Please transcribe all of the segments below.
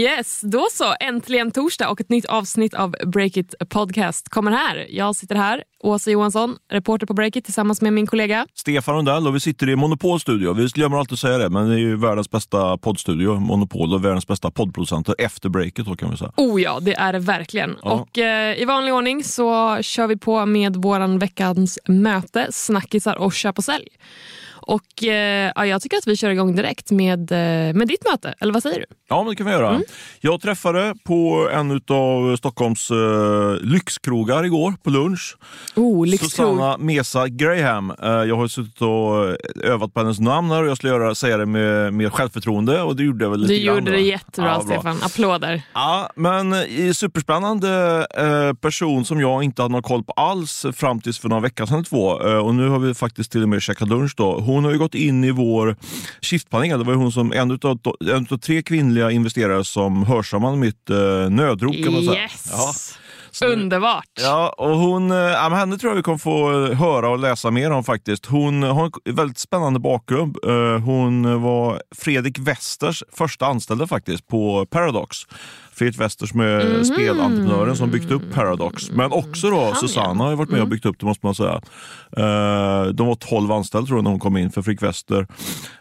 Yes, då så. Äntligen torsdag och ett nytt avsnitt av Breakit Podcast kommer här. Jag sitter här, Åsa Johansson, reporter på Breakit tillsammans med min kollega Stefan Rundell och vi sitter i Monopol studio. Vi glömmer alltid säga det, men det är ju världens bästa poddstudio, Monopol och världens bästa poddproducenter efter breaket då kan vi säga. Oh ja, det är det verkligen. Ja. Och eh, i vanlig ordning så kör vi på med våran veckans möte, snackisar och köp och sälj. Och eh, ja, jag tycker att vi kör igång direkt med, eh, med ditt möte, eller vad säger du? Ja, men det kan vi göra. Mm. Jag träffade på en av Stockholms eh, lyxkrogar igår på lunch. Oh, lyxkrog. Susanna Mesa Graham. Eh, jag har suttit och övat på hennes namn här och jag skulle göra, säga det med, med självförtroende och det gjorde jag väl lite Du grann. gjorde det jättebra, Ja, bra. Stefan. Applåder. Ja, men i superspännande eh, person som jag inte hade någon koll på alls fram tills för några veckor sedan två. Eh, och nu har vi faktiskt till och med käkat lunch då. Hon har ju gått in i vår shiftpanel. Det var hon som en utav, en utav tre kvinnliga investerare som hörsammade mitt eh, nödrop kan man säga. Yes! Ja. Så- Underbart. Ja, och hon, eh, ja, men henne tror jag vi kommer få eh, höra och läsa mer om faktiskt. Hon har en väldigt spännande bakgrund. Eh, Hon var Fredrik Westers första anställda faktiskt på Paradox. Fredrik Wester som är Mhm. spelentreprenören som byggt upp Paradox. Men också då Susanna har varit med och Mm. byggt upp det måste man säga. Eh, De var 12 anställda tror jag när hon kom in för Fredrik Wester.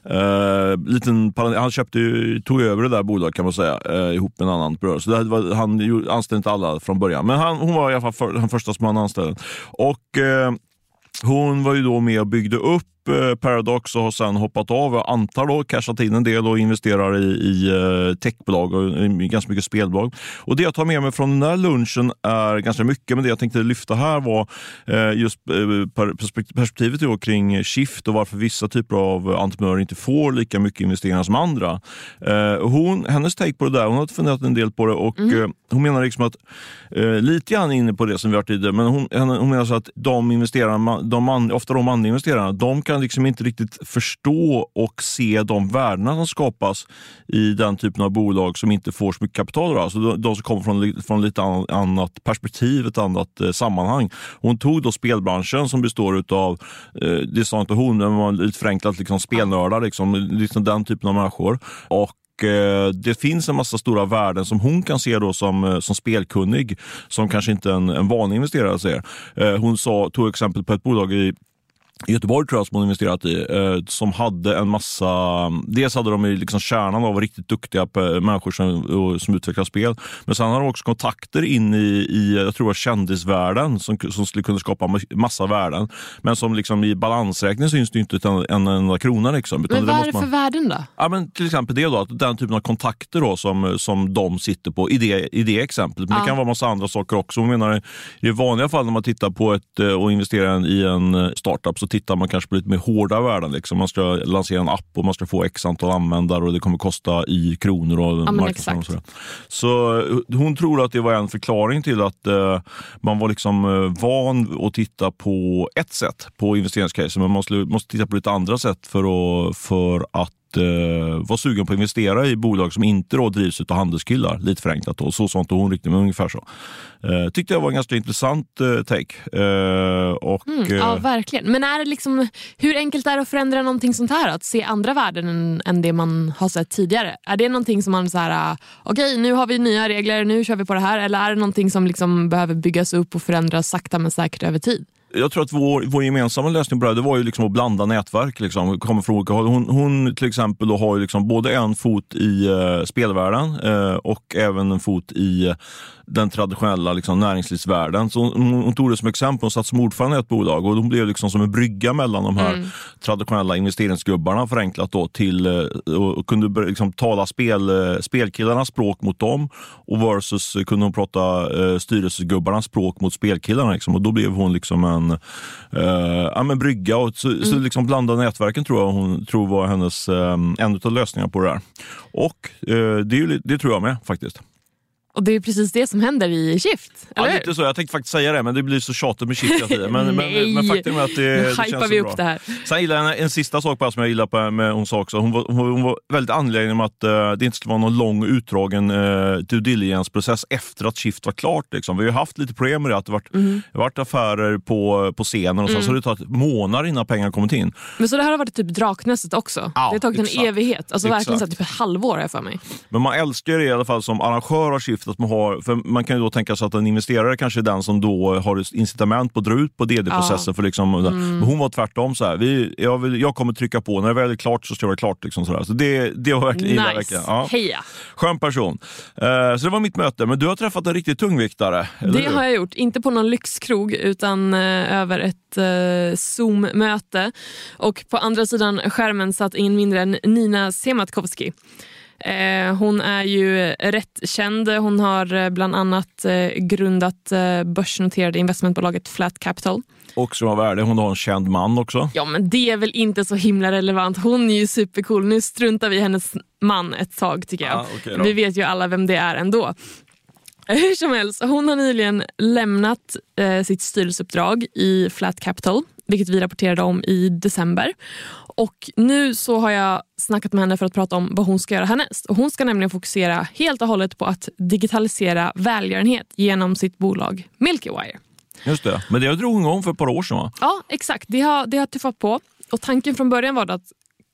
eh, liten, han köpte tog över det där bolaget kan man säga eh, ihop med en annan bror. Så var, han anställde inte alla från början. Men han, hon var i alla fall för, den första som han anställde. Och hon var ju då med och byggde upp Paradox och har sen hoppat av. Jag antar då cashat in en del och investerar i, i eh, techbolag och i ganska mycket spelbolag. Och det jag tar med mig från den här lunchen är ganska mycket, men det jag tänkte lyfta här var eh, just eh, per- perspekt- perspektivet då kring shift och varför vissa typer av entreprenörer inte får lika mycket investeringar som andra. Eh, hon, hennes take på det där, hon har funderat en del på det och eh, hon menar liksom att, eh, lite grann inne på det som vi har tidigare, men hon, hon menar så att de investerarna, de man, ofta de manliga investerarna, de kan liksom inte riktigt förstå och se de värdena som skapas i den typen av bolag som inte får så mycket kapital. Då. Alltså de, de som kommer från, från lite an- annat perspektiv, ett annat eh, sammanhang. Hon tog då spelbranschen som består av, eh, det sa inte hon, men var lite förenklat liksom spelnördar, liksom, liksom den typen av människor. Och eh, det finns en massa stora värden som hon kan se då som, eh, som spelkunnig, som kanske inte en, en vanlig investerare ser. Eh, hon sa, tog exempel på ett bolag i Göteborg tror jag som hon investerat i, eh, som hade en massa... Dels hade de liksom kärnan av riktigt duktiga pe- människor som, som utvecklar spel. Men sen hade de också kontakter in i, i jag tror det var kändisvärlden som, som skulle kunna skapa ma- massa värden. Men som liksom i balansräkningen syns det inte en, en enda krona. Liksom, utan Men vad är det för man- värden då? Ja, men till exempel det då, att den typen av kontakter då, som, som de sitter på i det, i det exemplet. Men Ja. det kan vara massa andra saker också. Jag menar, I vanliga fall när man tittar på ett, eh, och investerar i en eh, startup så tittar man kanske på lite mer hårda värden. Liksom. Man ska lansera en app och man ska få x antal användare och det kommer kosta i kronor och men marknadsföring sådär. Så eh, hon tror att det var en förklaring till att eh, man var liksom eh, van att titta på ett sätt på investeringscase, men man måste, måste titta på lite andra sätt för att, för att eh, vara sugen på att investera i bolag som inte då drivs av handelskillar, lite förenklat. Då. Så sa inte hon riktigt, men ungefär så. Eh, tyckte jag var en ganska intressant eh, take. Eh, och, Mm, ja, eh, verkligen. Men är det liksom, hur enkelt är det att förändra någonting sånt här? Att se andra värden än, än det man har sett tidigare? Är det någonting som man så här, okej nu har vi nya regler, nu kör vi på det här. Eller är det någonting som liksom behöver byggas upp och förändras sakta men säkert över tid? Jag tror att vår, vår gemensamma lösning på det här, det var ju liksom att blanda nätverk. Liksom, kommer från olika håll. Hon, hon till exempel då har ju liksom både en fot i eh, spelvärlden eh, och även en fot i den traditionella liksom, näringslivsvärlden. Så hon, hon tog det som exempel. Hon satt som ordförande i ett bolag och hon blev liksom som en brygga mellan de här traditionella investeringsgubbarna förenklat då, till eh, och, och kunde liksom, tala spel, eh, spelkillarnas språk mot dem och versus kunde hon prata eh, styrelsegubbarnas språk mot spelkillarna. Liksom. Och då blev hon liksom en, eh, ja, men brygga. Och så, så liksom blanda nätverken tror jag hon tror var hennes, eh, en av lösningarna på det där. Och eh, det, är ju, det tror jag med faktiskt. Och det är precis det som händer i Shift. Ja, Eller hur? lite så. Jag tänkte faktiskt säga det, men det blir så tjatigt med Shift hela tiden. Men, men, men faktum är att det, Nu det känns vi så upp bra. det här. Sen gillar jag en, en sista sak bara som jag gillar på, med hon sa också. Hon var, hon, var, väldigt angelägen om att eh, det inte skulle vara någon lång utdragen uh, due diligence-process efter att Shift var klart. Liksom. Vi har ju haft lite problem med det, att det varit, Mm. varit affärer på, på scenen och sen så har det tagit månader innan pengar kommit in. Men så det här har varit typ Draknästet också. Ja, det har tagit en exakt. evighet. Alltså verkligen så här, Exakt. typ ett halvår har jag för mig. Men man älskar det i alla fall som arrangör av Shift. Att man, har, för man kan ju då tänka sig att en investerare kanske är den som då har incitament på att dra ut på DD-processen. För liksom, Men hon var tvärtom. Så här, vi, jag, vill, jag kommer trycka på, när det väl är klart så ska det vara klart. Liksom så så det, det var verkligen, Nice. verkligen. Ja. Heja! Skön person. Eh, så det var mitt möte. Men du har träffat en riktig tungviktare. Det hur? har jag gjort. Inte på någon lyxkrog utan eh, över ett eh, Zoom-möte. Och på andra sidan skärmen satt ingen mindre än Nina Sematkovsky. Eh, hon är ju rätt känd. Hon har eh, bland annat eh, grundat börsnoterade investmentbolaget Flat Capital. Och som var värde, hon har en känd man också. Ja, men det är väl inte så himla relevant. Hon är ju supercool. Nu struntar vi i hennes man ett tag tycker jag. Ah, då. vi vet ju alla vem det är ändå. Hur som helst, hon har nyligen lämnat eh, sitt styrelseuppdrag i Flat Capital, vilket vi rapporterade om i december. Och Nu så har jag snackat med henne för att prata om vad hon ska göra härnäst. Och hon ska nämligen fokusera helt och hållet på att digitalisera välgörenhet genom sitt bolag Milky Wire. Just det. Men det drog hon igång för ett par år sedan va? Ja, exakt. Det har, det har tuffat på. Och Tanken från början var att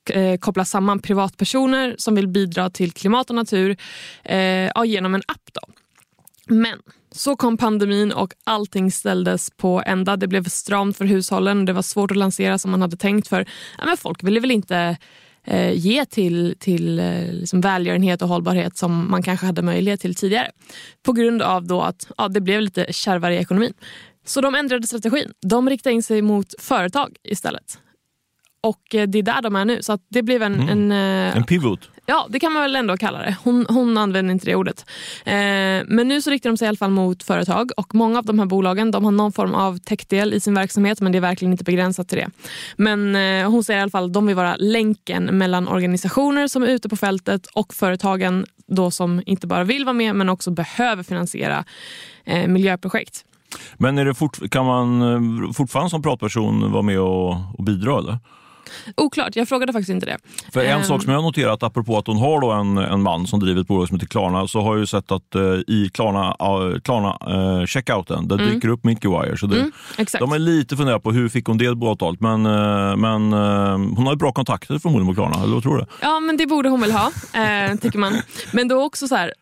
eh, koppla samman privatpersoner som vill bidra till klimat och natur eh, ja, genom en app. Då. Men så kom pandemin och allting ställdes på ända. Det blev för stramt för hushållen. Det var svårt att lansera som man hade tänkt. för ja, men Folk ville väl inte eh, ge till, till eh, liksom välgörenhet och hållbarhet som man kanske hade möjlighet till tidigare. På grund av då att ja, det blev lite kärvare i ekonomin. Så de ändrade strategin. De riktade in sig mot företag istället. Och eh, det är där de är nu. Så det blev en, en, eh, En pivot. Ja, det kan man väl ändå kalla det. Hon, hon använder inte det ordet. Eh, men nu så riktar de sig i alla fall mot företag och många av de här bolagen de har någon form av techdel i sin verksamhet men det är verkligen inte begränsat till det. Men eh, hon säger i alla fall att de vill vara länken mellan organisationer som är ute på fältet och företagen då som inte bara vill vara med men också behöver finansiera eh, miljöprojekt. Men är det fort, kan man eh, fortfarande som pratperson vara med och, och bidra? Eller? Oklart, jag frågade faktiskt inte det. För en Ehm. sak som jag noterat, apropå att hon har då en, en man som driver ett bolag som heter Klarna, så har jag sett att eh, i Klarna, uh, Klarna eh, checkouten, där dyker upp Milky Wire. Så det, Mm. De är lite funderade på hur fick hon det avtalet, men, eh, men hon har ju bra kontakter förmodligen med Klarna, eller vad tror du? Ja, men det borde hon väl ha, tycker man. Men då också så här,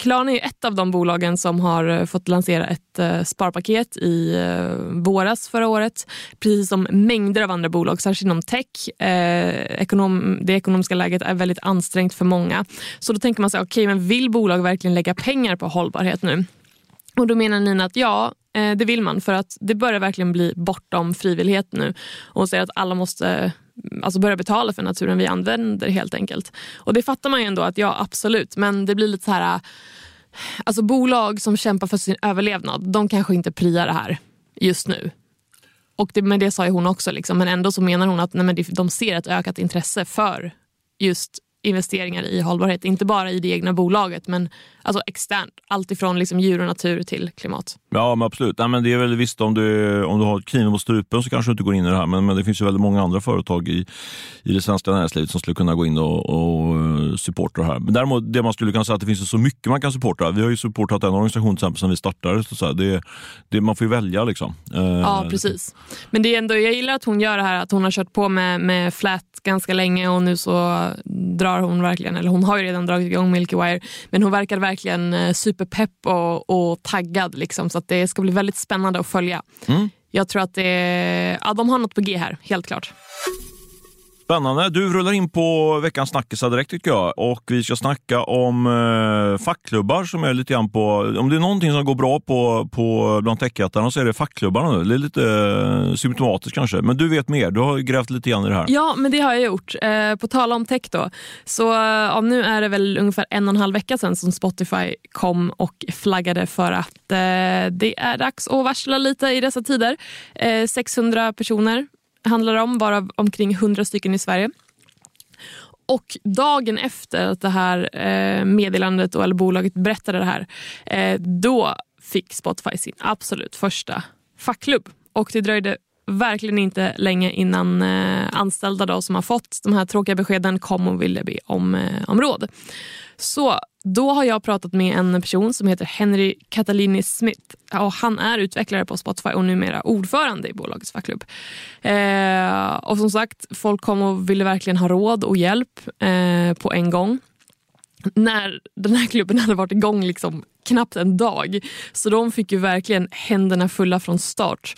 Klarna är ett av de bolagen som har eh, fått lansera ett eh, sparpaket i eh, våras förra året. Precis som mängder av andra bolag, särskilt inom tech. Eh, ekonom, det ekonomiska läget är väldigt ansträngt för många. Så då tänker man sig, okej, men vill bolag verkligen lägga pengar på hållbarhet nu? Och Då menar Nina att ja, det vill man för att det börjar verkligen bli bortom frivillighet nu. Och hon säger att alla måste alltså börja betala för naturen vi använder helt enkelt. Och det fattar man ju ändå att ja, absolut. Men det blir lite så här... Alltså bolag som kämpar för sin överlevnad, de kanske inte priar det här just nu. Och det, men det sa ju hon också, liksom. men ändå så menar hon att nej, men de ser ett ökat intresse för just investeringar i hållbarhet. Inte bara i det egna bolaget, men alltså externt. Allt ifrån liksom djur och natur till klimat. Ja, men absolut. Nej, men det är väl visst om du, om du har kniven på strupen så kanske du inte går in i det här. Men, men det finns ju väldigt många andra företag i, i det svenska näringslivet som skulle kunna gå in och, och supporta det här. Men däremot, det man skulle kunna säga att det finns så mycket man kan supporta. Vi har ju supportat en organisation till exempel som vi startade. Så så det, det, man får ju välja liksom. Eh, Ja, precis. Men det är ändå, jag gillar att hon gör det här, att hon har kört på med, med Flat ganska länge och nu så drar hon verkligen, eller hon har ju redan dragit igång Milky Wire, men hon verkar verkligen eh, superpepp och, och taggad. Liksom, så att det ska bli väldigt spännande att följa. Jag tror att det, ja, de har något på G här, helt klart. Spännande. Du rullar in på veckans snackisar direkt tycker jag. Och vi ska snacka om eh, fackklubbar som är lite grann på... Om det är någonting som går bra på, på bland techjättarna så är det fackklubbarna nu. Det är lite eh, symptomatiskt kanske. Men du vet mer. Du har grävt lite grann i det här. Ja, men det har jag gjort. Eh, på tala om tech då. Så eh, ja, nu är det väl ungefär en och en halv vecka sedan som Spotify kom och flaggade för att eh, det är dags att varsla lite i dessa tider. Eh, 600 personer handlar det om, varav omkring 100 stycken i Sverige. och dagen efter att det här eh, meddelandet och, eller bolaget berättade det här, eh, då fick Spotify sin absolut första fackklubb. Och det dröjde verkligen inte länge innan eh, anställda då, som har fått de här tråkiga beskeden kom och ville be om, eh, om råd. Så då har jag pratat med en person som heter Henry Catalini Smith. Och han är utvecklare på Spotify och numera ordförande i bolagets fackklubb. Eh, och som sagt, folk kom och ville verkligen ha råd och hjälp eh, på en gång när den här klubben hade varit igång liksom knappt en dag. Så de fick ju verkligen händerna fulla från start.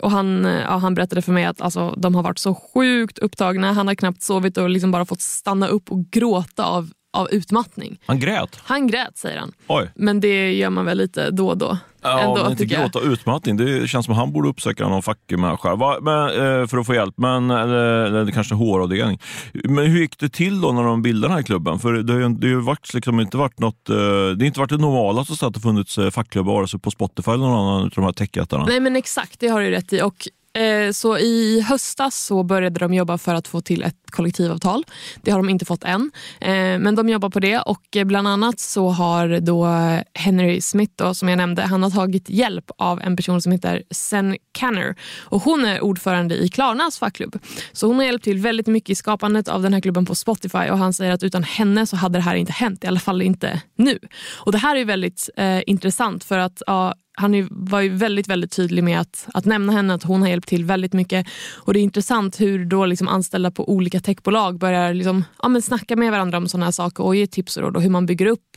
Och han, eh, ja, han berättade för mig att alltså, de har varit så sjukt upptagna. Han har knappt sovit och liksom bara fått stanna upp och gråta av, av utmattning. Han grät? Han grät säger han. Oj. Men det gör man väl lite då och då. Ja, ändå, men inte tycker jag. gråta utmattning. Det känns som att han borde uppsöka någon fackmänniska eh, för att få hjälp. Men, eller, eller kanske HR-avdelning. Men hur gick det till då när de bildade den här klubben? För det har det har varit, liksom, inte varit något, eh, det har inte varit det normala att det funnits eh, fackklubbar sig på Spotify eller någon annan av de här techjättarna. Nej men exakt, det har du rätt i. Och, Eh, så I höstas så började de jobba för att få till ett kollektivavtal. Det har de inte fått än, eh, men de jobbar på det. Och Bland annat så har då Henry Smith, då, som jag nämnde, han har tagit hjälp av en person som heter Sen Canner. Och hon är ordförande i Klarnas fackklubb. Så hon har hjälpt till väldigt mycket i skapandet av den här klubben på Spotify. Och Han säger att utan henne så hade det här inte hänt, i alla fall inte nu. Och Det här är väldigt eh, intressant för att ja, han var ju väldigt, väldigt tydlig med att, att nämna henne, att hon har hjälpt till väldigt mycket. Och Det är intressant hur då liksom anställda på olika techbolag börjar liksom, ja, men snacka med varandra om sådana här saker och ge tips och råd och hur man bygger upp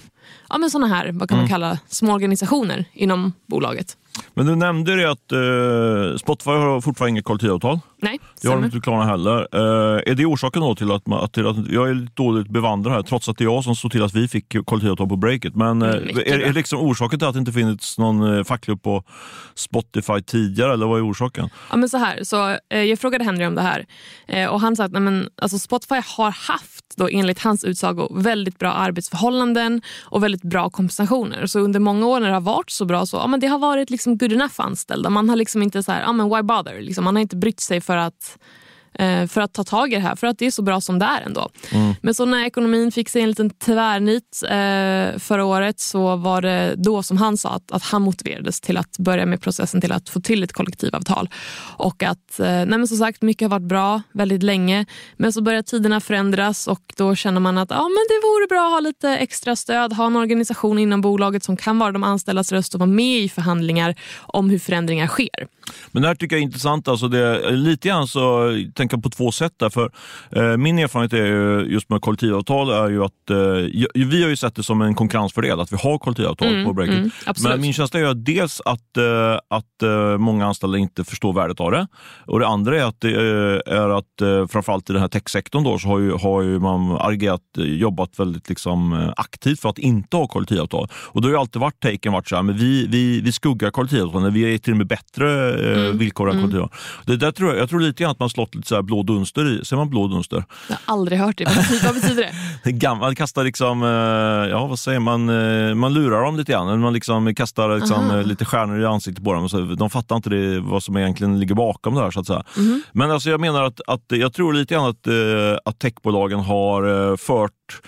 ja, men såna här, vad kan man kalla, små organisationer inom bolaget. Men du nämnde det att eh, Spotify har fortfarande inget kollektivavtal. Nej, Det har de inte Klarna heller. Eh, är det orsaken då till att, man, att, till att jag är lite dåligt bevandrad här, trots att det är jag som såg till att vi fick kollektivavtal på breaket. Men eh, Mm, är, är liksom orsaken till att det inte funnits någon eh, fackklubb på Spotify tidigare, eller vad är orsaken? Ja, men så här, så, eh, jag frågade Henry om det här eh, och han sa att nej, men, alltså, Spotify har haft, då, enligt hans utsago, väldigt bra arbetsförhållanden och och väldigt bra kompensationer. Så under många år när det har varit så bra så ja, men det har varit liksom good enough anställda. Man har liksom inte så här, ja, men why bother? Liksom, man har inte brytt sig för att för att ta tag i det här, för att det är så bra som det är ändå. Men så när ekonomin fick sig en liten tvärnit eh, förra året så var det då som han sa att, att han motiverades till att börja med processen till att få till ett kollektivavtal. Och att, eh, nej men som sagt, mycket har varit bra väldigt länge. Men så börjar tiderna förändras och då känner man att ja, men det vore bra att ha lite extra stöd, ha en organisation inom bolaget som kan vara de anställdas röst och vara med i förhandlingar om hur förändringar sker. Men det här tycker jag är intressant. Alltså det, lite grann så tänker jag på två sätt. Där, för, eh, min erfarenhet är ju, just med kollektivavtal är ju att eh, vi har ju sett det som en konkurrensfördel att vi har kollektivavtal på breaket. mm. Men min känsla är ju dels att, eh, att eh, många anställda inte förstår värdet av det. Och det andra är att, eh, är att eh, framförallt i den här techsektorn då, så har ju, har ju man agerat, jobbat väldigt liksom, aktivt för att inte ha kollektivavtal. Och då har ju alltid varit taken varit så här, men vi, vi, vi skuggar kollektivavtalen, vi är till och med bättre eh, villkor än kollektivavtal. Det där tror jag, jag tror lite grann att man slått lite så här blå dunster i, ser man blå dunster? Jag har aldrig hört det. Vad betyder, vad betyder det? Gammal kastar liksom, eh, ja vad säger man, eh, man lurar dem lite grann. Man liksom kastar liksom, eh, lite stjärnor i ansiktet på dem. Så de fattar inte det, vad som egentligen ligger bakom det här. Så att säga. Men alltså, jag menar att, att jag tror lite grann att, att techbolagen har eh, fört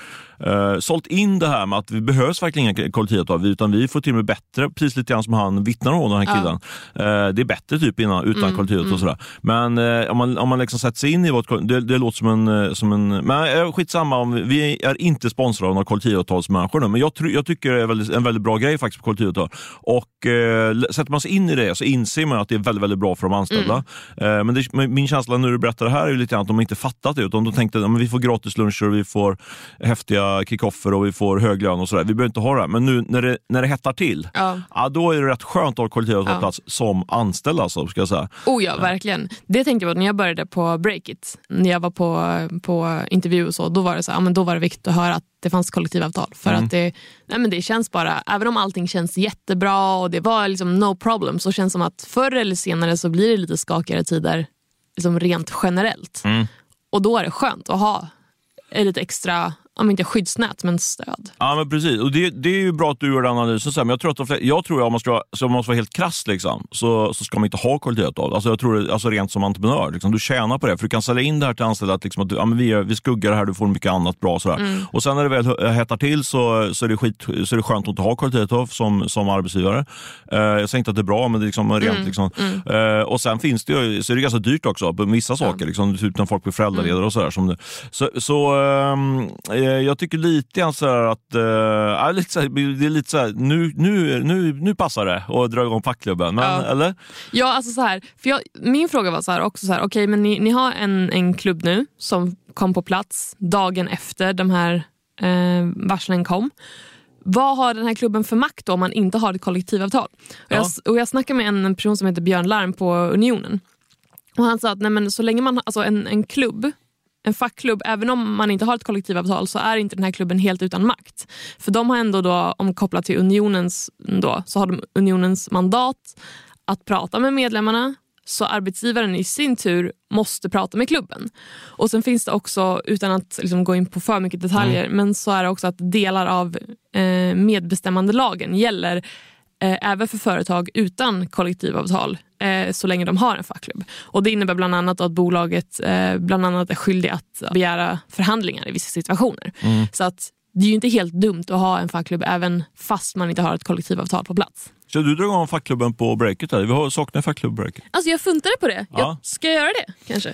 Uh, sålt in det här med att vi behövs verkligen inga kollektivavtal utan vi får till och med bättre, precis lite grann som han vittnar om, den här Ja. killen. Eh, det är bättre typ innan, utan kollektivavtal och sådär. Men eh, om man, om man liksom sätter sig in i koll- det, det låter som en, eh, som en... Men uh, skitsamma, om vi, vi är inte sponsrade av några kollektivavtalsmänniskor nu, men jag, jag tycker det är väldigt, en väldigt bra grej faktiskt på kollektivavtal. Och eh, sätter man sig in i det så inser man att det är väldigt, väldigt bra för de anställda. Eh, men, det, min känsla när du berättar det här är ju lite grann att de inte fattat det, utan de tänkte att vi får gratis luncher, och vi får häftiga kickoffer och vi får hög lön och sådär. Vi behöver inte ha det här. Men nu när det, när det hettar till, Ja. Ja, då är det rätt skönt att ha kollektivavtal på Ja. som anställd. Alltså, ska jag säga. Oh ja, verkligen. Det tänkte jag på när jag började på Breakit. När jag var på, på intervju och så, då var det så ja, men då var det viktigt att höra att det fanns kollektivavtal. För att det, nej men det känns bara, även om allting känns jättebra och det var liksom no problem, så känns det som att förr eller senare så blir det lite skakigare tider liksom rent generellt. Och då är det skönt att ha lite extra om inte skyddsnät, men stöd. Ja, men precis. Och det, det är ju bra att du gör den analysen. Men jag tror att, de flesta- jag tror att om man ska, så man ska vara helt krass liksom, så, så ska man inte ha kollektivavtal. Alltså jag tror alltså rent som entreprenör. Liksom, du tjänar på det. För du kan sälja in det här till anställda. Att, liksom, att ja, men vi, vi skuggar det här, du får mycket annat bra. Sådär. Och sen när det väl hettar till så, så, är det skit, så är det skönt att inte ha kollektivavtal som, som arbetsgivare. Eh, jag säger inte att det är bra, men det är liksom rent. Liksom. Eh, och sen finns det ju, så är det ganska dyrt också på vissa saker. Liksom, typ när folk blir föräldraledare och sådär. Som. Så, så ehm, eh, jag tycker lite grann sådär att eh, ja, lite såhär, det är lite såhär, nu, nu, nu, nu passar det att dra igång fackklubben. Men, Ja. Eller? Ja, alltså så här, för jag, min fråga var så här också, så här, okej men ni, ni har en, en klubb nu som kom på plats dagen efter de här eh, varslen kom. Vad har den här klubben för makt då om man inte har ett kollektivavtal? Och, jag, och jag snackade med en person som heter Björn Larm på Unionen. Och Han sa att nej, men så länge man alltså en, en klubb en fackklubb, även om man inte har ett kollektivavtal så är inte den här klubben helt utan makt. För de har ändå, då, om kopplat till unionens, då, så har de unionens mandat att prata med medlemmarna så arbetsgivaren i sin tur måste prata med klubben. Och Sen finns det också, utan att liksom gå in på för mycket detaljer, men så är det också att delar av eh, medbestämmandelagen gäller eh, även för företag utan kollektivavtal så länge de har en fackklubb. Och Det innebär bland annat att bolaget eh, bland annat är skyldig att begära förhandlingar i vissa situationer. Så att det är ju inte helt dumt att ha en fackklubb även fast man inte har ett kollektivavtal på plats. Så du drar igång fackklubben på breaket? Här. Vi saknar fackklubb på breaket. Alltså jag funtade på det. Ja. Jag, ska jag göra det kanske?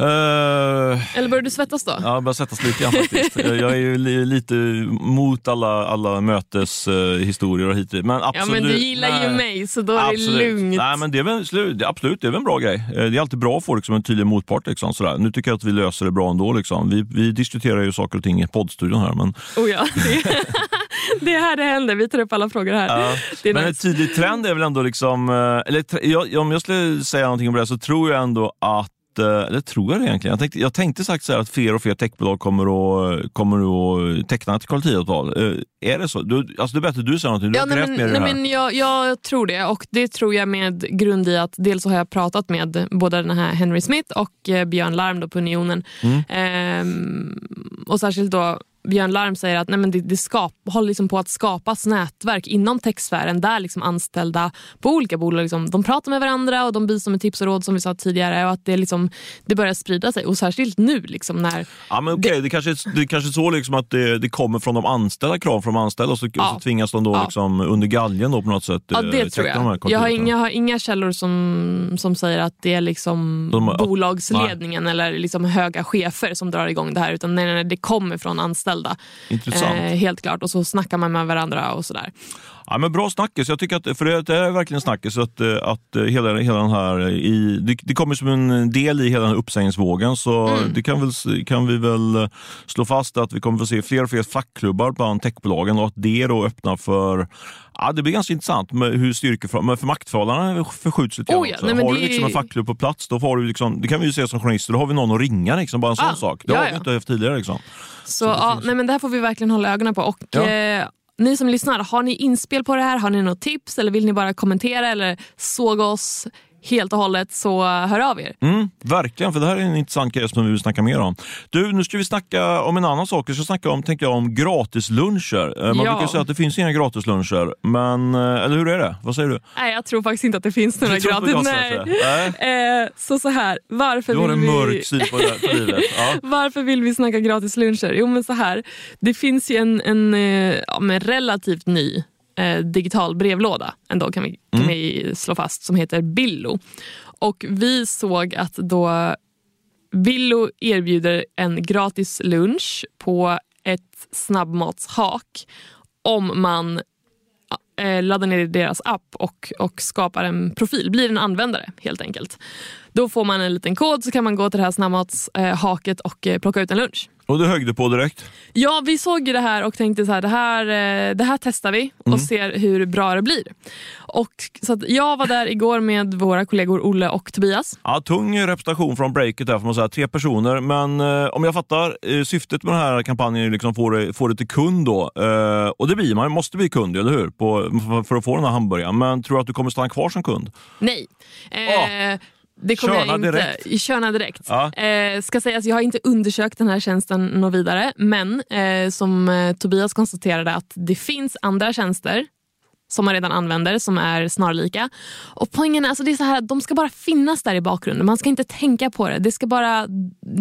Eh, Eller börjar du svettas då? Ja, jag börjar sättas lite grann faktiskt. jag är ju li, lite mot alla, alla möteshistorier historier och hit Men ja absolut. men du gillar ju nej. mig så då är det lugnt. Nej, men det är väl, absolut, det är väl en bra grej. Eh, Det är alltid bra att få liksom, en tydlig motpart. Liksom, sådär. Nu tycker jag att vi löser det bra ändå. Liksom. Vi, vi diskuterar ju saker och ting i poddstudion här. Men, Oh ja, det, det är här det händer. Vi tar upp alla frågor här. Ja. Det är men en nice. tydlig trend är väl ändå, liksom, eh, eller jag, om jag skulle säga någonting om det så tror jag ändå att eller tror jag det egentligen? Jag tänkte, jag tänkte sagt så att fler och fler techbolag kommer att, kommer att teckna ett kollektivavtal. Eh, Är det så? Du, alltså det är bättre du säger någonting. Du Ja, har nej, men, mer det nej, här. men jag, jag tror det och det tror jag med grund i att dels så har jag pratat med både den här Henry Smith och eh, Björn Larm på Unionen. Mm. Ehm, och särskilt då Björn Larm säger att nej, men det, det skap, håller liksom på att skapas nätverk inom techsfären där liksom anställda på olika bolag liksom, de pratar med varandra och de bistår med tips och råd som vi sa tidigare och att det, liksom, det börjar sprida sig och särskilt nu liksom, när Ja, men okej, det, kanske, är- det är kanske är så liksom att det, det kommer från de anställda, krav från de anställda och så, Ja. och så tvingas de då Ja. liksom under galgen då på något sätt Ja, eh, det tror jag. Jag har, inga, jag har inga källor som, som säger att det är liksom De- bolagsledningen eller liksom höga chefer som drar igång det här. Utan nej, nej, nej, det kommer från anställda. Intressant. Eh, helt klart. Och så snackar man med varandra och sådär. Ja, men bra snackis. Jag tycker att, för det, är verkligen snackis att, eh, att eh, hela, hela den här, i, det, det kommer som en del i hela den här uppsägningsvågen. Så Mm. det kan, väl, kan vi väl eh, slå fast att vi kommer få se fler och fler fackklubbar bland techbolagen och att det då öppnar för Ja, det blir ganska intressant med hur styrkeför, men för maktförhållandena förskjuts lite Oh ja, nej, Har du liksom en fackklubb på plats, då får du liksom, det kan vi ju se som journalister, då har vi någon att ringa. Liksom, bara en sån Ah, sak. Det ja, har vi ja. inte haft tidigare. Liksom. Så ja, nej, men det här får vi verkligen hålla ögonen på. Och, eh, ni som lyssnar, har ni inspel på det här? Har ni något tips? Eller vill ni bara kommentera eller såga oss helt och hållet så hör av er. Mm, verkligen, för det här är en intressant grej som vi vill snacka mer om. Du, nu ska vi snacka om en annan sak. Vi ska snacka om, tänker jag, om gratisluncher. Eh, Man Ja. brukar säga att det finns inga gratisluncher, men eh, eller hur är det? Vad säger du? Nej, jag tror faktiskt inte att det finns några gratis. Nej. Nej. Eh, så så här, varför Du har en vi... mörk syn på, på livet. Ja. Varför vill vi snacka gratis luncher? Jo men så här, det finns ju en, en eh, ja, men relativt ny eh, digital brevlåda ändå kan vi, kan Mm. vi slå fast som heter Billo. Och vi såg att då Billo erbjuder en gratis lunch på ett snabbmatshak om man eh, laddar ner deras app och, och skapar en profil, blir en användare helt enkelt. Då får man en liten kod så kan man gå till det här snabbmatshaket och eh, plocka ut en lunch. Och du högde på direkt? Ja, vi såg det här och tänkte så här, det här, eh, det här testar vi och Mm. ser hur bra det blir. Och, så jag var där igår med våra kollegor Olle och Tobias. Ja, tung representation från breaket där får man säga. Tre personer. Men eh, om jag fattar, eh, syftet med den här kampanjen är liksom få det, få det till kund då. Eh, och det blir man, måste bli kund, eller hur? På, för, för att få den här hamburgaren. Men tror du att du kommer stanna kvar som kund? Nej. Åh. Det kommer Körna jag inte. direkt. Körna direkt. Ja. Eh, ska sägas, jag har inte undersökt den här tjänsten något vidare men eh, som eh, Tobias konstaterade att det finns andra tjänster som man redan använder som är snarlika. Och poängen är alltså det är så här, de ska bara finnas där i bakgrunden. Man ska inte tänka på det. Det ska bara,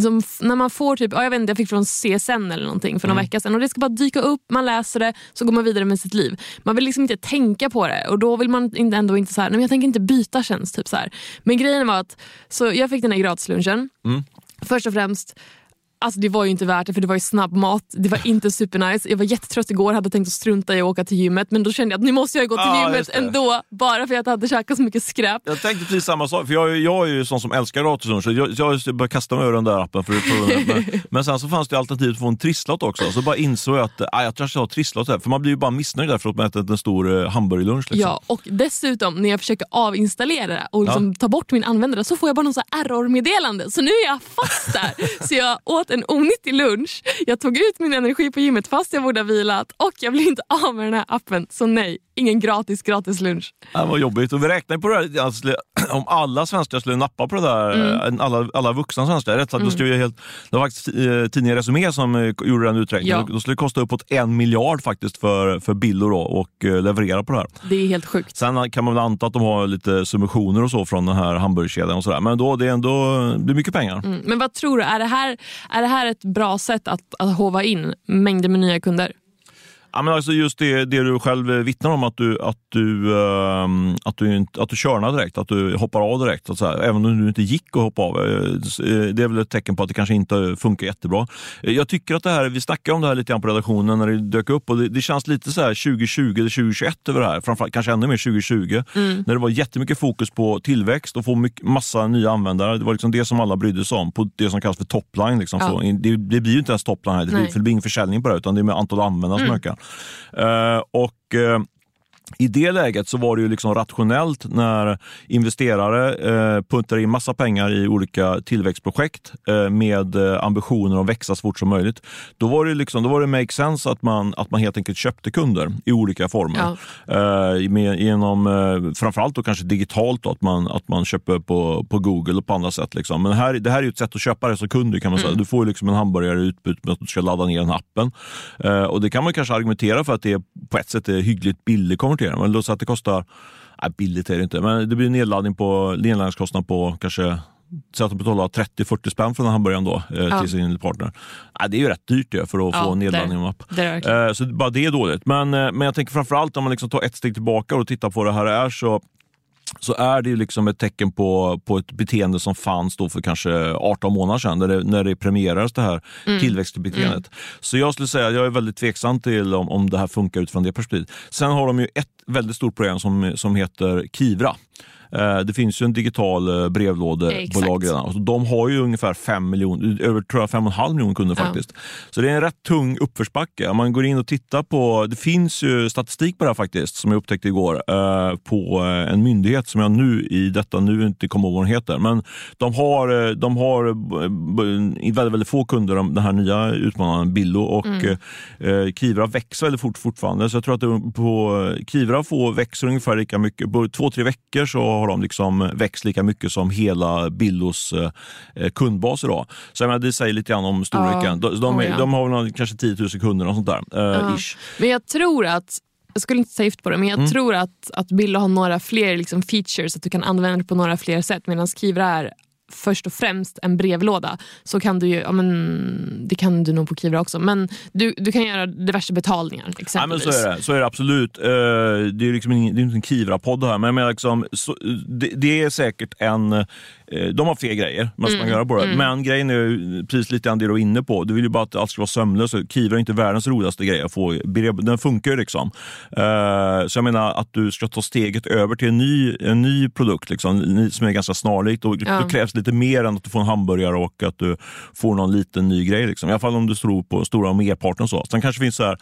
som, när man får typ, ja, jag vet inte, jag fick från CSN eller någonting för någon vecka sedan och det ska bara dyka upp, man läser det, så går man vidare med sitt liv. Man vill liksom inte tänka på det och då vill man ändå inte så här, nej, men jag tänker inte byta tjänst. Typ så här. Men grejen var att, så jag fick den här gratislunchen. Först och främst, Alltså det var ju inte värt det för det var ju snabbmat. Det var inte supernice. Jag var jättetrött igår hade tänkt att strunta i att åka till gymmet men då kände jag att nu måste jag gå till Ja, gymmet ändå bara för att jag hade käkat så mycket skräp. Jag tänkte precis samma sak, för jag, är- jag är ju sån som älskar gratislunch. så Jag, jag började kasta mig över den där appen. För att prova den. men, men sen så fanns det alternativet att få en trisslott också. Så bara insåg jag att äh, jag tror jag ska ha trisslott här. För man blir ju bara missnöjd där för att man ätit en stor eh, hamburgerlunch. Liksom. Ja, och dessutom när jag försöker avinstallera det och liksom ta bort min användare så får jag bara någon error-meddelande. Så nu är jag fast där. så jag åt en onyttig lunch, jag tog ut min energi på gymmet fast jag borde ha vilat och jag blir inte av med den här appen. Så nej, ingen gratis gratis lunch. Det var jobbigt. Och vi räknar ju på det här, alltså, om alla svenskar skulle nappa på det där, Mm. eh, alla, alla vuxna svenskar, rätt sagt, då skulle helt, det var faktiskt eh, tidningen Resumé som eh, gjorde den uträkningen. Ja. Då skulle det kosta uppåt en miljard faktiskt för, för Billo då, och eh, leverera på det här. Det är helt sjukt. Sen kan man väl anta att de har lite subventioner och så från den här hamburgerkedjan och sådär. Men då, det är ändå det är mycket pengar. Mm. Men vad tror du, är det här, är det här ett bra sätt att, att hova in mängder med nya kunder? Ja, men alltså just det, det du själv vittnar om, att du, att du, ehm, att du, inte, att du körnar direkt, att du hoppar av direkt. Så här, även om du inte gick att hoppa av. eh, eh, Det är väl ett tecken på att det kanske inte funkar jättebra. Eh, Jag tycker att det här, vi snackade om det här lite grann på redaktionen när det dök upp och det, det känns lite så här 2020 eller 2021 över det här. Framförallt kanske ännu mer 2020. När det var jättemycket fokus på tillväxt och få mycket, massa nya användare. Det var liksom det som alla brydde sig om, på det som kallas för topline. Liksom. Ja. Så, det, det blir ju inte ens topline här, det, blir- för det blir ingen försäljning på det, utan det är med antal användare som ökar. Eh, och eh, i det läget så var det ju liksom rationellt när investerare eh, puntar in massa pengar i olika tillväxtprojekt eh, med eh, ambitioner att växa så fort som möjligt. Då var det, liksom, då var det make sense att man, att man helt enkelt köpte kunder i olika former. Eh, med, genom, eh, framförallt då kanske digitalt, då, att, man, att man köper på, på Google och på andra sätt. Liksom. Men här, det här är ju ett sätt att köpa det som kund kan man säga. Du får ju liksom en hamburgare i utbyte med att du ska ladda ner den appen. Eh, och det kan man kanske argumentera för att det är, på ett sätt är hyggligt billig konvertering. Men låt säga att det kostar, nej, billigt är det inte, men det blir nedladdning på, nedladdningskostnad på kanske Säg att de betalar 30-40 spänn här hamburgaren då, eh, Ja. till sin partner. Nej, det är ju rätt dyrt det, för att Ja, få nedladdning app. Eh, Så bara det är dåligt. Men, eh, men jag tänker framförallt om man liksom tar ett steg tillbaka och tittar på vad det här är så så är det ju liksom ett tecken på, på ett beteende som fanns då för kanske 18 månader sedan, när det, när det premierades det här tillväxtbeteendet. Så jag skulle säga jag är väldigt tveksam till om, om det här funkar utifrån det perspektivet. Sen har de ju ett väldigt stort program som, som heter Kivra. Eh, Det finns ju en digital eh, brevlådebolag redan. Alltså, de har ju ungefär 5 miljoner, över tror jag 5,5 miljoner kunder Ja. faktiskt. Så det är en rätt tung uppförsbacke. Om man går in och tittar på, det finns ju statistik på det här faktiskt, som jag upptäckte igår, eh, på en myndighet som jag nu i detta nu inte kommer ihåg vad den heter. Men de har, de har väldigt, väldigt få kunder, de- den här nya utmanaren Billo och Mm. Kivra växer väldigt fort fortfarande. Så jag tror att på Kivra får, växer ungefär lika mycket. På två, tre veckor så har de liksom växt lika mycket som hela Billos eh, kundbas idag. Så jag menar, det säger lite grann om storleken. Ja. De, de, Oh, är- ja. de har väl kanske 10 000 kunder och sånt där. Eh. Men jag tror att, jag skulle inte säga gift på det, men jag Mm. tror att, att Billo har några fler liksom, features, att du kan använda det på några fler sätt. Medan Kivra är först och främst en brevlåda. Så kan du ju, ja, men, det kan du nog på Kivra också, men du, du kan göra diverse betalningar Ja, men exempelvis. så är det, så är det absolut. Eh, det är liksom ingen, det är inte en Kivra-podd här, men menar liksom, så, det, det är säkert en... eh, De har fler grejer man ska göra på det. Men grejen är precis lite grann det du är inne på. Du vill ju bara att allt ska vara sömlöst. Kivra är inte världens roligaste grej att få. Den funkar ju liksom. Eh, Så jag menar att du ska ta steget över till en ny, en ny produkt liksom, som är ganska snarlik. Då, Ja. då krävs lite mer än att du får en hamburgare och att du får någon liten ny grej. Liksom. I alla fall om du tror på stora merparten. Så. Sen kanske det finns så här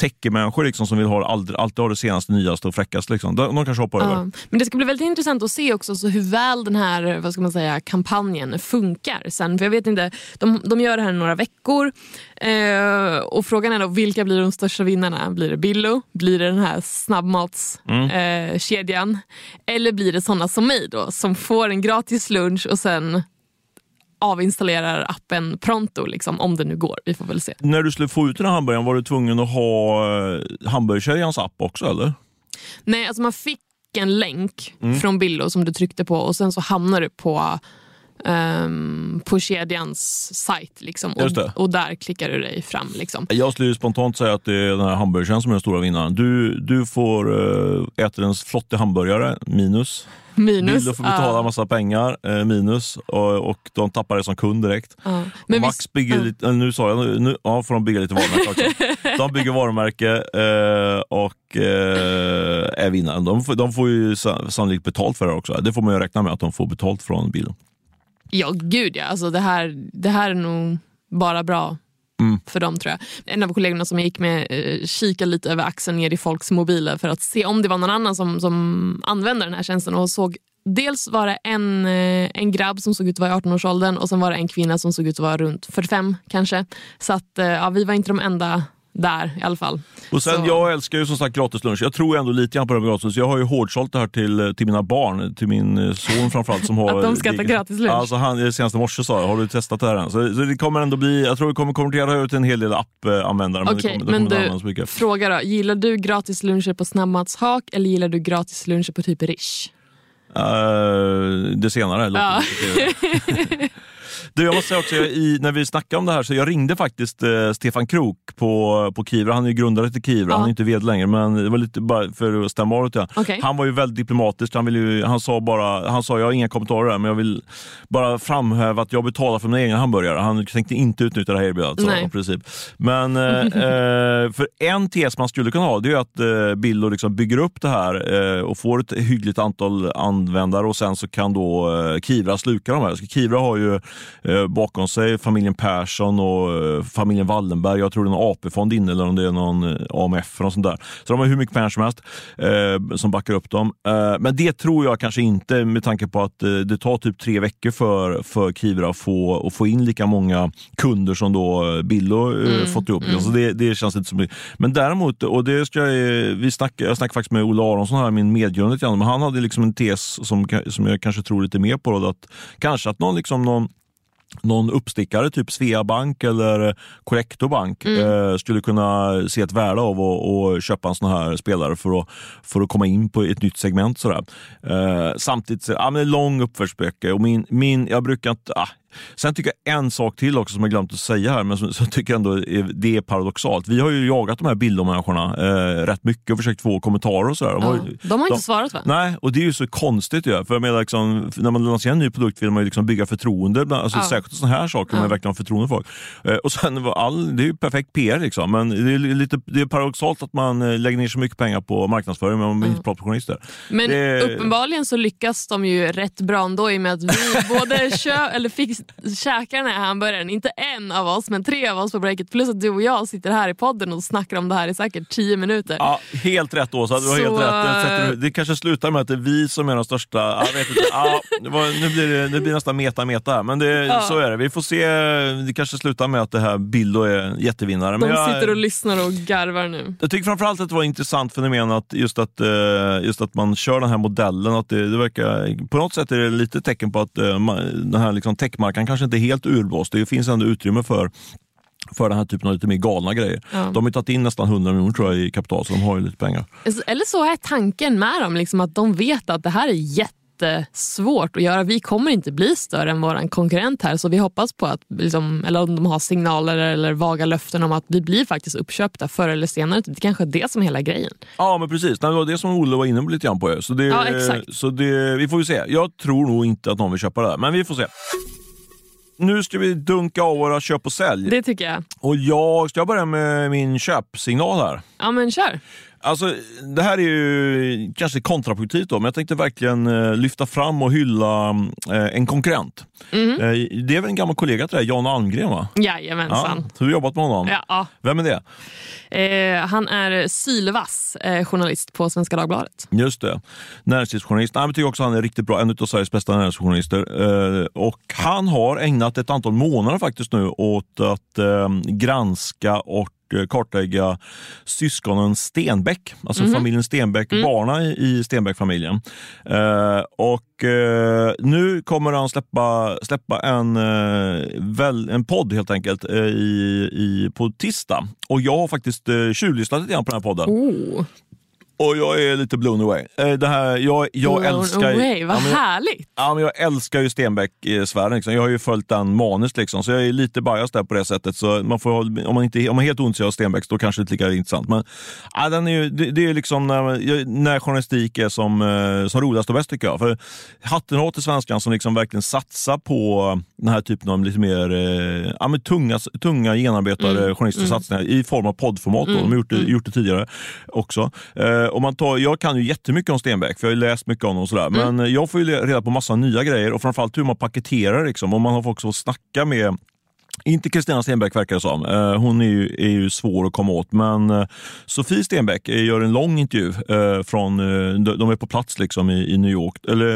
techie-människor liksom, som vill ha, alltid, alltid ha det senaste, nyaste och fräckaste. Liksom. De, de kanske hoppar över. Ja. Men det ska bli väldigt intressant att se också så hur väl den här vad ska man säga, kampanjen funkar sen. För jag vet inte, de, de gör det här i några veckor. Eh, och frågan är då, vilka blir de största vinnarna? Blir det Billo? Blir det den här snabbmatskedjan? Mm. Eh, eller blir det såna som mig då, som får en gratis lunch och sen avinstallerar appen pronto, liksom, om det nu går. Vi får väl se. När du skulle få ut den här hamburgaren, var du tvungen att ha eh, hamburgerkedjans app också eller? Nej, alltså man fick en länk Mm. från Billo som du tryckte på och sen så hamnar du på ehm, på kedjans sajt liksom, och, och där klickar du dig fram. Liksom. Jag skulle spontant säga att det är den här hamburgaren som är den stora vinnaren. Du, du får uh, äta en flottig hamburgare, minus. Minus. Billo får betala ja, massa pengar, eh, minus. Och, och de tappar det som kund direkt. Och Men Max visst- bygger ja. lite, nu sa jag, nu ja, får de bygga lite varumärke också. De bygger varumärke eh, och eh, är vinnaren. De, får- de får ju sa- sannolikt betalt för det också. Det får man ju räkna med att de får betalt från Billo. Ja, gud ja. Alltså, det, här, det här är nog bara bra Mm. för dem tror jag. En av kollegorna som jag gick med eh, kikade lite över axeln ner i folks mobiler för att se om det var någon annan som, som använde den här tjänsten och såg Dels var det en, eh, en grabb som såg ut att vara i 18-årsåldern och sen var det en kvinna som såg ut att vara runt 45 kanske. Så att, eh, ja, vi var inte de enda där i alla fall. Och sen, Så- Jag älskar ju som sagt gratis lunch. Jag tror ändå lite grann på det med gratis lunch. Jag har ju hårdsålt det här till, till mina barn, till min eh, son framförallt. Som har, Att de ska äta gratis lunch? Alltså han, senast i morse sa jag, har du testat det här än? Så, så det kommer ändå bli, jag tror det kommer konvertera till en hel del appanvändare. men det Okej, kommer, det men kommer inte du, fråga då. Gillar du gratis luncher på snabbmatshak eller gillar du gratis luncher på typ Rish? Eh, det senare Ja. Du, jag måste säga också, i, när vi snackade om det här så jag ringde faktiskt eh, Stefan Krook på, på Kivra. Han är ju grundare till Kivra, Ja. han är inte vd längre, men det var lite bara för att stämma av. Okej. Han var ju väldigt diplomatisk. Han, ville ju, han sa bara, han sa jag har inga kommentarer där, men jag vill bara framhäva att jag betalar för mina egna hamburgare. Han tänkte inte utnyttja det här erbjudandet. han i princip. Men eh, eh, för en tes man skulle kunna ha, det är att eh, Billo liksom bygger upp det här eh, och får ett hyggligt antal användare och sen så kan då eh, Kivra sluka de här. Så Kivra har ju eh, bakom sig familjen Persson och eh, familjen Wallenberg. Jag tror det är någon AP-fond inne eller om det är någon eh, AMF eller något sånt där. Så de har hur mycket pengar som helst eh, som backar upp dem. Men det tror jag kanske inte med tanke på att det tar typ tre veckor för, för Kivra att få, att få in lika många kunder som då Billo eh, fått ihop. Alltså det, det känns inte mycket. Men däremot, och det ska jag, vi snack, jag snackade faktiskt med Olle Aronsson, här, min medgrundare, men han hade liksom en tes som, som jag kanske tror lite mer på. Då, att kanske att någon, liksom någon någon uppstickare, typ Svea Bank eller Collector Bank, eh, skulle kunna se ett värde av att köpa en sån här spelare för att, för att komma in på ett nytt segment. Sådär. Eh, samtidigt, så, ja, men lång uppförsbacke och min, min, jag brukar inte... Ah. Sen tycker jag en sak till också som jag glömt att säga här, men som, som jag tycker ändå är, det är paradoxalt. Vi har ju jagat de här bildomänniskorna eh, rätt mycket och försökt få kommentarer och sådär. De Ja, ju- de har inte de- svarat va? Nej, och det är ju så konstigt. Ju. För jag menar, liksom, när man lanserar en ny produkt vill man ju liksom bygga förtroende. Alltså, Ja. Särskilt sådana här saker, man Ja. verkligen har förtroende för folk. Eh, och sen, all, det är ju perfekt PR, liksom. men det är, lite, det är paradoxalt att man eh, lägger ner så mycket pengar på marknadsföring, men man vill inte journalister. Men Det- uppenbarligen så lyckas de ju rätt bra ändå i och med att vi både kö eller fick käka den här hamburgaren, inte en av oss men tre av oss på breaket plus att du och jag sitter här i podden och snackar om det här i säkert tio minuter. Ja, helt rätt Åsa, du har Så, helt rätt. Det kanske slutar med att det är vi som är de största. Jag vet inte. Ja, det nu, blir det, nu blir det nästan meta-meta här, men det, Ja. så är det. Vi får se. Det kanske slutar med att det här Bildo är jättevinnare. De jag, sitter och lyssnar och garvar nu. Jag tycker framförallt att det var ett intressant fenomen att just att, eh, just att man kör den här modellen. Att det, det verkar, på något sätt är det lite tecken på att eh, den här liksom techmarknaden kanske inte är helt urblåst. Det finns ändå utrymme för för den här typen av lite mer galna grejer. Ja. De har ju tagit in nästan 100 miljoner tror jag i kapital, så de har ju lite pengar. Eller så är tanken med dem liksom att de vet att det här är jättesvårt att göra. Vi kommer inte bli större än vår konkurrent här så vi hoppas på att, liksom, eller om de har signaler eller vaga löften om att vi blir faktiskt uppköpta förr eller senare. Det kanske är det som är hela grejen. Ja, men precis. Nej, Det var det som Olle var inne på lite grann på. Så, det, Ja, exakt. så det, vi får ju se. Jag tror nog inte att någon vill köpa det här, men vi får se. Nu ska vi dunka av våra köp och sälj. Det tycker jag. Och jag ska börja med min köpsignal här. Ja men kör. Alltså, det här är ju kanske kontraproduktivt då, men jag tänkte verkligen eh, lyfta fram och hylla eh, en konkurrent. Mhm. Eh, det är väl en gammal kollega till dig, Jan Almgren va? Jajamensan. Ja, du har jobbat med honom? Ja. ja. Vem är det? Eh, han är sylvass eh, journalist på Svenska Dagbladet. Just det. Näringslivsjournalist. Jag tycker också han är riktigt bra. En av Sveriges bästa näringslivsjournalister. Eh, och han har ägnat ett antal månader faktiskt nu åt att granska och kartlägga syskonen Stenbeck, alltså familjen Stenbeck, barna i, i Stenbeck-familjen. Eh, och eh, nu kommer han släppa, släppa en, eh, väl, en podd helt enkelt eh, i, i, på tisdag. Och jag har faktiskt eh, tjuvlyssnat lite grann på den här podden. Oh, Och jag är lite blown away. Eh, Det här, jag jag blown älskar away, vad ja, men härligt. ja, men jag älskar ju Stenbeck-sfären. Liksom. Jag har ju följt den manus, liksom, så jag är lite biased där på det sättet. Så man får, om, man inte, om man är helt ointresserad av Stenbeck då kanske det inte är lika intressant. Men ja, den är ju, det, det är liksom när, när journalistik är som, eh, som roligast och bäst tycker jag. För hatten av till svenskan som liksom verkligen satsar på den här typen av lite mer eh, ja, men tunga, tunga genomarbetade Mm. journalistiska satsningar i form av poddformat. Då. De har gjort det, gjort det tidigare också. Eh, och man tar, jag kan ju jättemycket om Stenbeck, för jag har ju läst mycket om honom. Och sådär. Mm. Men jag får ju reda på massa nya grejer och framförallt hur man paketerar. Liksom. Och man har också fått snacka med inte Kristina Stenbeck verkar det som. Eh, hon är ju, är ju svår att komma åt. Men eh, Sofie Stenbeck eh, gör en lång intervju. från, de, är på plats liksom i, i New York, eller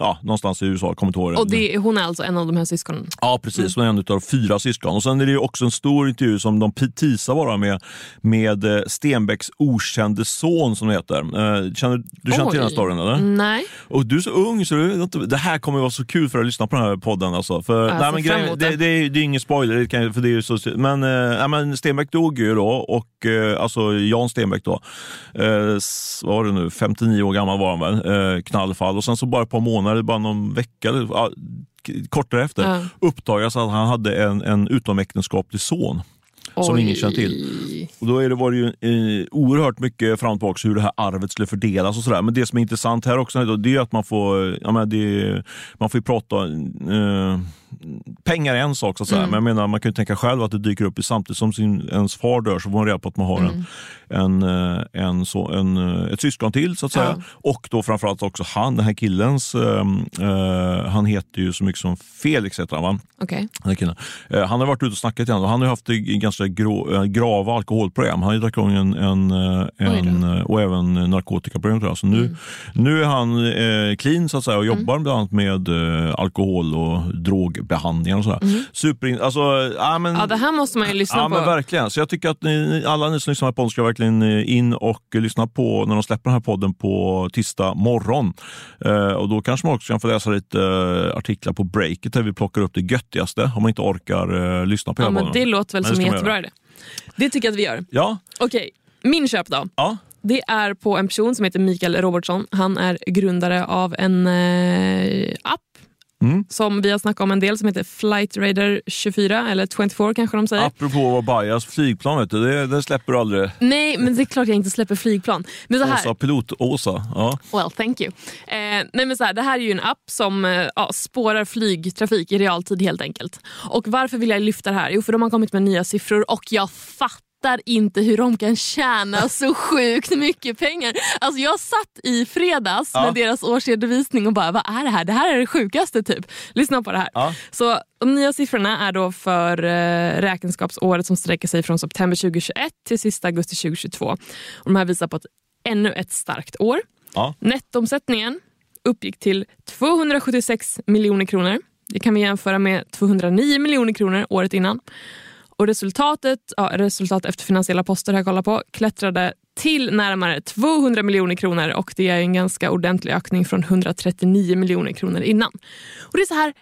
ja, någonstans i USA. Kommer ihåg det. Och det, hon är alltså en av de här syskonen. Ja, precis. Hon är en av fyra syskon. Och Sen är det ju också en stor intervju som de teasar bara med, med Stenbecks okände son, som det heter. Känner, du känner till den här Oj. storyn? Eller? Nej. Och du är så ung, så du, det här kommer vara så kul för att lyssna på den här podden. Alltså. För, nej, men grejen, det, det. det, är, ingen spoiler, det kan, för det är så, men, eh, men Stenbeck dog ju då, och, eh, alltså Jan Stenbeck då. Eh, vad var det nu, 59 år gammal var han väl, eh, knallfall. Och sen så bara ett par månader, bara någon vecka, ja, k- kort därefter, Ja. uppdagas att han hade en, en utomäktenskaplig son. Som ingen känner till. Och då är det, var det ju eh, oerhört mycket fram och tillbaka hur det här arvet skulle fördelas och sådär. Men det som är intressant här också det är att man får, jag menar, det, man får ju prata, eh, pengar är en sak så att säga, men jag menar man kan ju tänka själv att det dyker upp i samtidigt som sin, ens far dör så får man reda på att man har en, en, eh, en, så, en, eh, ett syskon till så att säga. Ja. Och då framförallt också han, den här killens, eh, eh, han heter ju så mycket som Felix heter han va? Okej. Den killen. Eh, han har varit ute och snackat igen och han har haft ganska grå, eh, grava alkoholproblem. Han har dragit igång en, en, en, och även narkotikaproblem. tror jag. Så nu, nu är han eh, clean så att säga och jobbar bland annat med alkohol och drogbehandlingar och sådär. Super, alltså, ja, men, Ja, det här måste man ju lyssna Ja, på. men verkligen. Så jag tycker att ni, alla ni som lyssnar på podden ska verkligen eh, in och lyssna på när de släpper den här podden på tisdag morgon. Eh, och då kanske man också kan få läsa lite eh, artiklar på breaket där vi plockar upp det göttigaste om man inte orkar eh, lyssna på ja, hela men podden. det låter väl Men som en jättebra idé. Det tycker jag att vi gör. Ja, Okej, min köp då. ja. Det är på en person som heter Mikael Robertsson. Han är grundare av en eh, app Mm. som vi har snackat om en del som heter Flight Radar 24 eller 24 kanske de säger. Apropå att vara bias, flygplan vet du, det, det släpper du aldrig. Nej, men det är klart jag inte släpper flygplan. Men så här, Åsa, pilot-Åsa. Ja. Well, thank you. Eh, nej men så här, det här är ju en app som eh, spårar flygtrafik i realtid helt enkelt. Och Varför vill jag lyfta det här? Jo, för de har kommit med nya siffror och jag fattar inte hur de kan tjäna så sjukt mycket pengar. Alltså Jag satt i fredags Ja. med deras årsredovisning och bara, vad är det här? Det här är det sjukaste typ. Lyssna på det här. Ja. Så De nya siffrorna är då för eh, räkenskapsåret som sträcker sig från september 2021 till sista augusti 2022. Och de här visar på ett, ännu ett starkt år. Ja. Nettomsättningen uppgick till 276 miljoner kronor. Det kan vi jämföra med 209 miljoner kronor året innan. Och resultatet, ja, resultat efter finansiella poster har jag kollat på, klättrade till närmare 200 miljoner kronor och det är en ganska ordentlig ökning från 139 miljoner kronor innan. Och det är så här,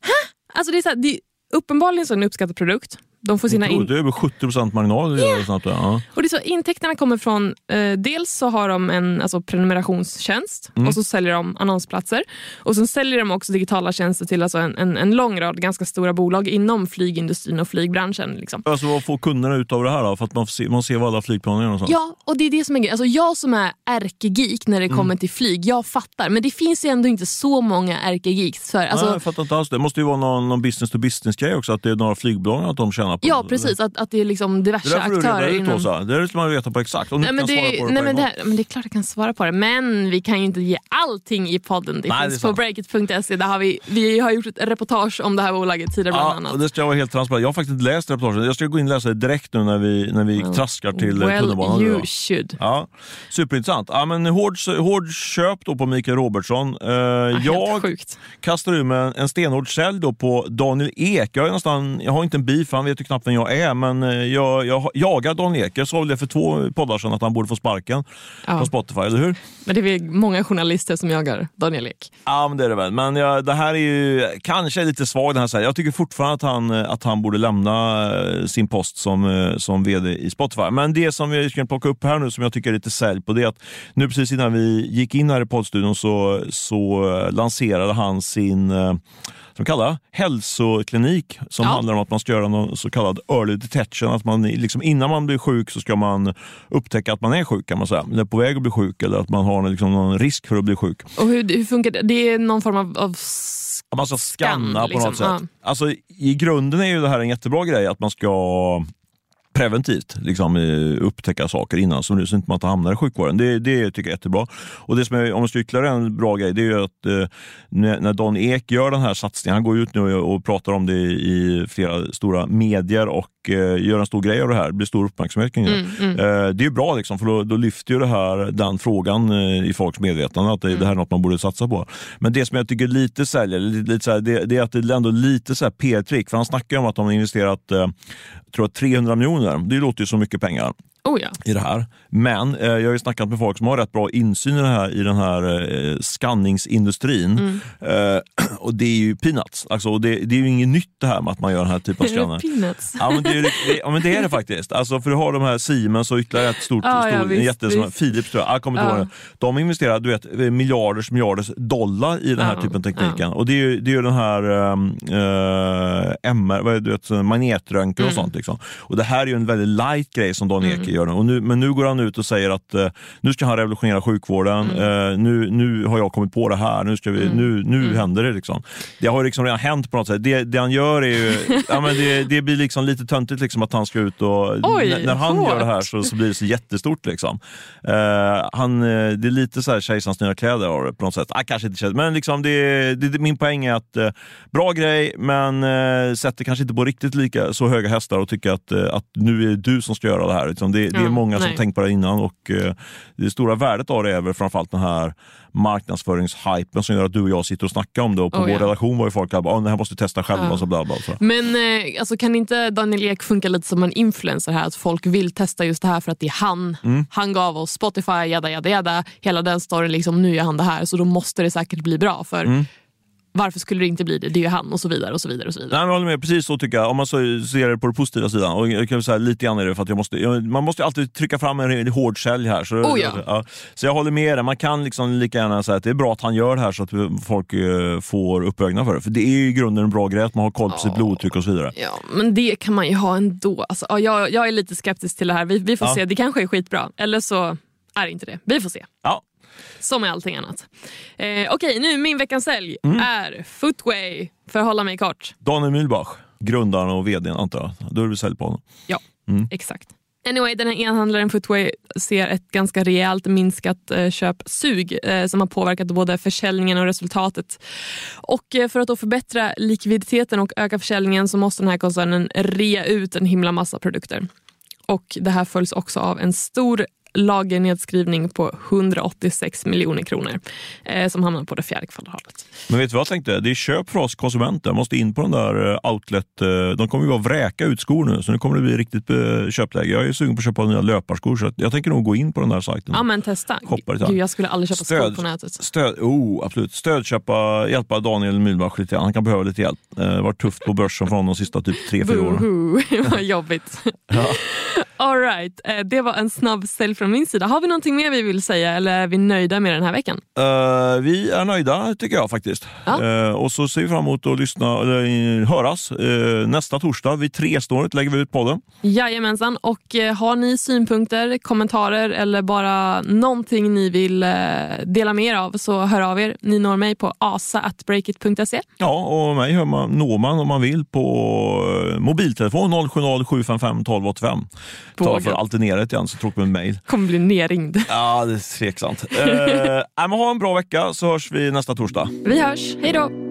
hä? Alltså det är så här, det är uppenbarligen så en uppskattad produkt. De får sina in- Det är över 70 marginal. Yeah. Ja. och det så, intäkterna kommer från, eh, dels så har de en alltså, prenumerationstjänst Mm. och så säljer de annonsplatser. Och sen säljer de också digitala tjänster till alltså, en, en, en lång rad ganska stora bolag inom flygindustrin och flygbranschen. Liksom. Alltså, vad får kunderna ut av det här då? För att man, se, man ser vad alla flygplan är någonstans. Ja, och det är det som är grejen. Alltså, jag som är ärkegeek när det Mm. kommer till flyg, jag fattar. Men det finns ju ändå inte så många ärkegeeks. Alltså, Nej, jag fattar inte alls det. Det måste ju vara någon, någon business to business grej också, att det är några flygbolag att de tjänar menar på? Ja precis, att, att det är liksom diverse Det där får du reda aktörer ut inom... Åsa. Det vill man veta på exakt. Om du Nej, men kan det, svara på det nej, på men, en det, gång. här, men det är klart jag kan svara på det. Men vi kan ju inte ge allting i podden. Det Nej, det finns på sant. breakit.se. Där har vi, vi har gjort ett reportage om det här bolaget tidigare bland Ja, annat. och det ska jag vara helt transparent. Jag har faktiskt läst reportaget. Jag ska gå in och läsa det direkt nu när vi, när vi traskar till well, tunnelbanan. you idag. should. Ja, superintressant. Ja, men hård, hård köp då på Mikael Robertsson. Eh, Helt jag sjukt. kastar ur mig en, en stenhård sälj då på Daniel Ek. Jag, är nästan, jag har inte en beef, han vet ju knappt vem jag är, men eh, jag, jag jagar Daniel Ek. Jag sa väl det för två poddar sedan att han borde få sparken Ja. från Spotify, eller hur? Men det är väl många journalister som jagar Daniel Ek. Ja, men det är det väl. Men jag, det här är ju kanske lite svag den här säljen. Jag tycker fortfarande att han, att han borde lämna eh, sin post som, eh, som vd i Spotify. Men det som vi ska plocka upp här nu som jag tycker är lite sälj på det är att nu precis innan vi gick in här i poddstudion så, så eh, lanserade han sin eh, som kallar hälsoklinik som Ja. handlar om att man ska göra någon så kallad early detection. Att man liksom, innan man blir sjuk så ska man upptäcka att man är sjuk kan man säga. Eller på väg att bli sjuk eller att man har liksom någon risk för att bli sjuk. Och hur, hur funkar det? Det är någon form av, av man ska scanna på liksom, något sätt. ja. Alltså, I grunden är ju det här en jättebra grej, att man ska preventivt liksom, eh, upptäcka saker innan så nu så inte man inte hamnar i sjukvården. Det, det tycker jag är jättebra. Och det som är, om man ska ytterligare en bra grej, det är ju att eh, när, Dan Ek gör den här satsningen, han går ut nu och pratar om det i flera stora medier och eh, gör en stor grej av det här, det blir stor uppmärksamhet kring det. Mm, Eh, det är bra, liksom, för då, då lyfter ju det här, den frågan eh, i folks medvetande, att det, det här är något man borde satsa på. Men det som jag tycker lite säljer, lite, lite så här, det, det är att det är ändå lite PR-trick, för han snackar ju om att de har investerat eh, tror jag, 300 miljoner. Det låter ju så mycket pengar. Oh ja. i det här. Men eh, jag har ju snackat med folk som har rätt bra insyn i här, i den här eh, skanningsindustrin. Mm. Eh, och det är ju peanuts. Alltså, och det, det är ju inget nytt det här med att man gör den här typen av skanner. Peanuts. Ja men, det är, det, ja men det är det faktiskt. Alltså, för du har de här Siemens och ytterligare ett stort, Ja, ja, stor, visst, en jätte, som, visst. Philips tror jag, jag kommer inte Ja. ihåg det. De investerar du vet, miljarders miljarders dollar i den här Ja, typen av tekniken. Och det är ju, det är ju den här um, MR, vad är det, du vet, magnetröntgen och Mm. sånt. Liksom. Och det här är ju en väldigt light grej som Dan Eke gör nu. Och nu. Men nu går han ut och säger att eh, nu ska han revolutionera sjukvården. Mm. Eh, nu, nu har jag kommit på det här. Nu, ska vi, nu, nu händer det. Liksom. Det har liksom redan hänt på något sätt. Det, det han gör är ju, ja, men det, det blir liksom lite töntigt liksom, att han ska ut och... Oj, när han hårt. gör det här så, så blir det så jättestort. Liksom. Eh, han, eh, det är lite så här kejsarens nya kläder av det på något sätt. Ah, kanske inte kejsarens, men liksom det, det, det, min poäng är att eh, bra grej, men eh, sätter kanske inte på riktigt lika så höga hästar och tycker att, eh, att nu är det du som ska göra det här. Liksom, det, det är Ja, många som nej. tänkt på det innan och eh, det stora värdet av det är väl framförallt den här marknadsföringshypen som gör att du och jag sitter och snackar om det och på Oh, vår ja. redaktion var ju folk här, bara, "Ah, det här måste vi testa själva Ja. så bla bla. Så. Men eh, alltså, kan inte Daniel Ek funka lite som en influencer här? Att folk vill testa just det här för att det är han. Mm. Han gav oss Spotify, jada jada jada. Hela den storyn, liksom, nu gör han det här. Så då måste det säkert bli bra. För Mm. Varför skulle det inte bli det? Det är ju han och så vidare. och så vidare och så vidare. Nej, jag håller med, precis så tycker jag. Om man så ser det på den positiva sidan. Och jag kan säga lite grann är det för att jag måste, jag, man måste ju alltid trycka fram en, hård sälj här. Så, Oh ja. så jag håller med dig. Man kan liksom lika gärna säga att det är bra att han gör det här så att folk eh, får upp ögonen för det. För det är ju i grunden en bra grej att man har koll på sitt blodtryck och så vidare. Ja, men det kan man ju ha ändå. Alltså, ja, jag, jag är lite skeptisk till det här. Vi, vi får Ja. se. Det kanske är skitbra. Eller så är det inte det. Vi får se. Ja. Som med allting annat. Eh, Okej, nu min veckans sälj Mm. är Footway. För att hålla mig kort. Daniel Mühlbach, grundaren och vdn antar jag. Då är väl sälj på honom. Ja, Mm. exakt. Anyway, den här enhandlaren Footway ser ett ganska rejält minskat eh, köpsug eh, som har påverkat både försäljningen och resultatet. Och eh, För att förbättra likviditeten och öka försäljningen så måste den här koncernen rea ut en himla massa produkter. Och Det här följs också av en stor lagernedskrivning på 186 miljoner kronor eh, som hamnar på det fjärde kvartalet. Men vet du vad jag tänkte? Det är köp för oss konsumenter. Jag måste in på den där eh, outlet. eh, De kommer ju bara vräka ut skor nu, så nu kommer det bli riktigt eh, köpläge. Jag är sugen på att köpa nya löparskor, så jag tänker nog gå in på den där sajten. Ja men testa. Gud, jag skulle aldrig köpa skor Stöd. på nätet. Stöd, oh, absolut. Stödköpa, hjälpa Daniel Mühlbach lite grann. Han kan behöva lite hjälp. Det har varit tufft på börsen honom de sista typ tre, fyra åren. Vad jobbigt. All right. Eh, det var en snabb sälj från min sida. Har vi någonting mer vi vill säga eller är vi nöjda med den här veckan? Uh, vi är nöjda tycker jag faktiskt. Ja. Uh, och så ser vi fram emot att lyssna, eller, höras uh, nästa torsdag vid tresnåret lägger vi ut podden. Jajamensan. Och har ni synpunkter, kommentarer eller bara någonting ni vill dela med er av så hör av er. Ni når mig på asa.breakit.se. Ja, och mig hör man, når man om man vill på mobiltelefon 070 755 1285. Ta för alternerat igen så tråkigt med mail. Kommer bli nerringd. Ja, det är tveksamt. eh, men ha en bra vecka så hörs vi nästa torsdag. Vi hörs. Hej då!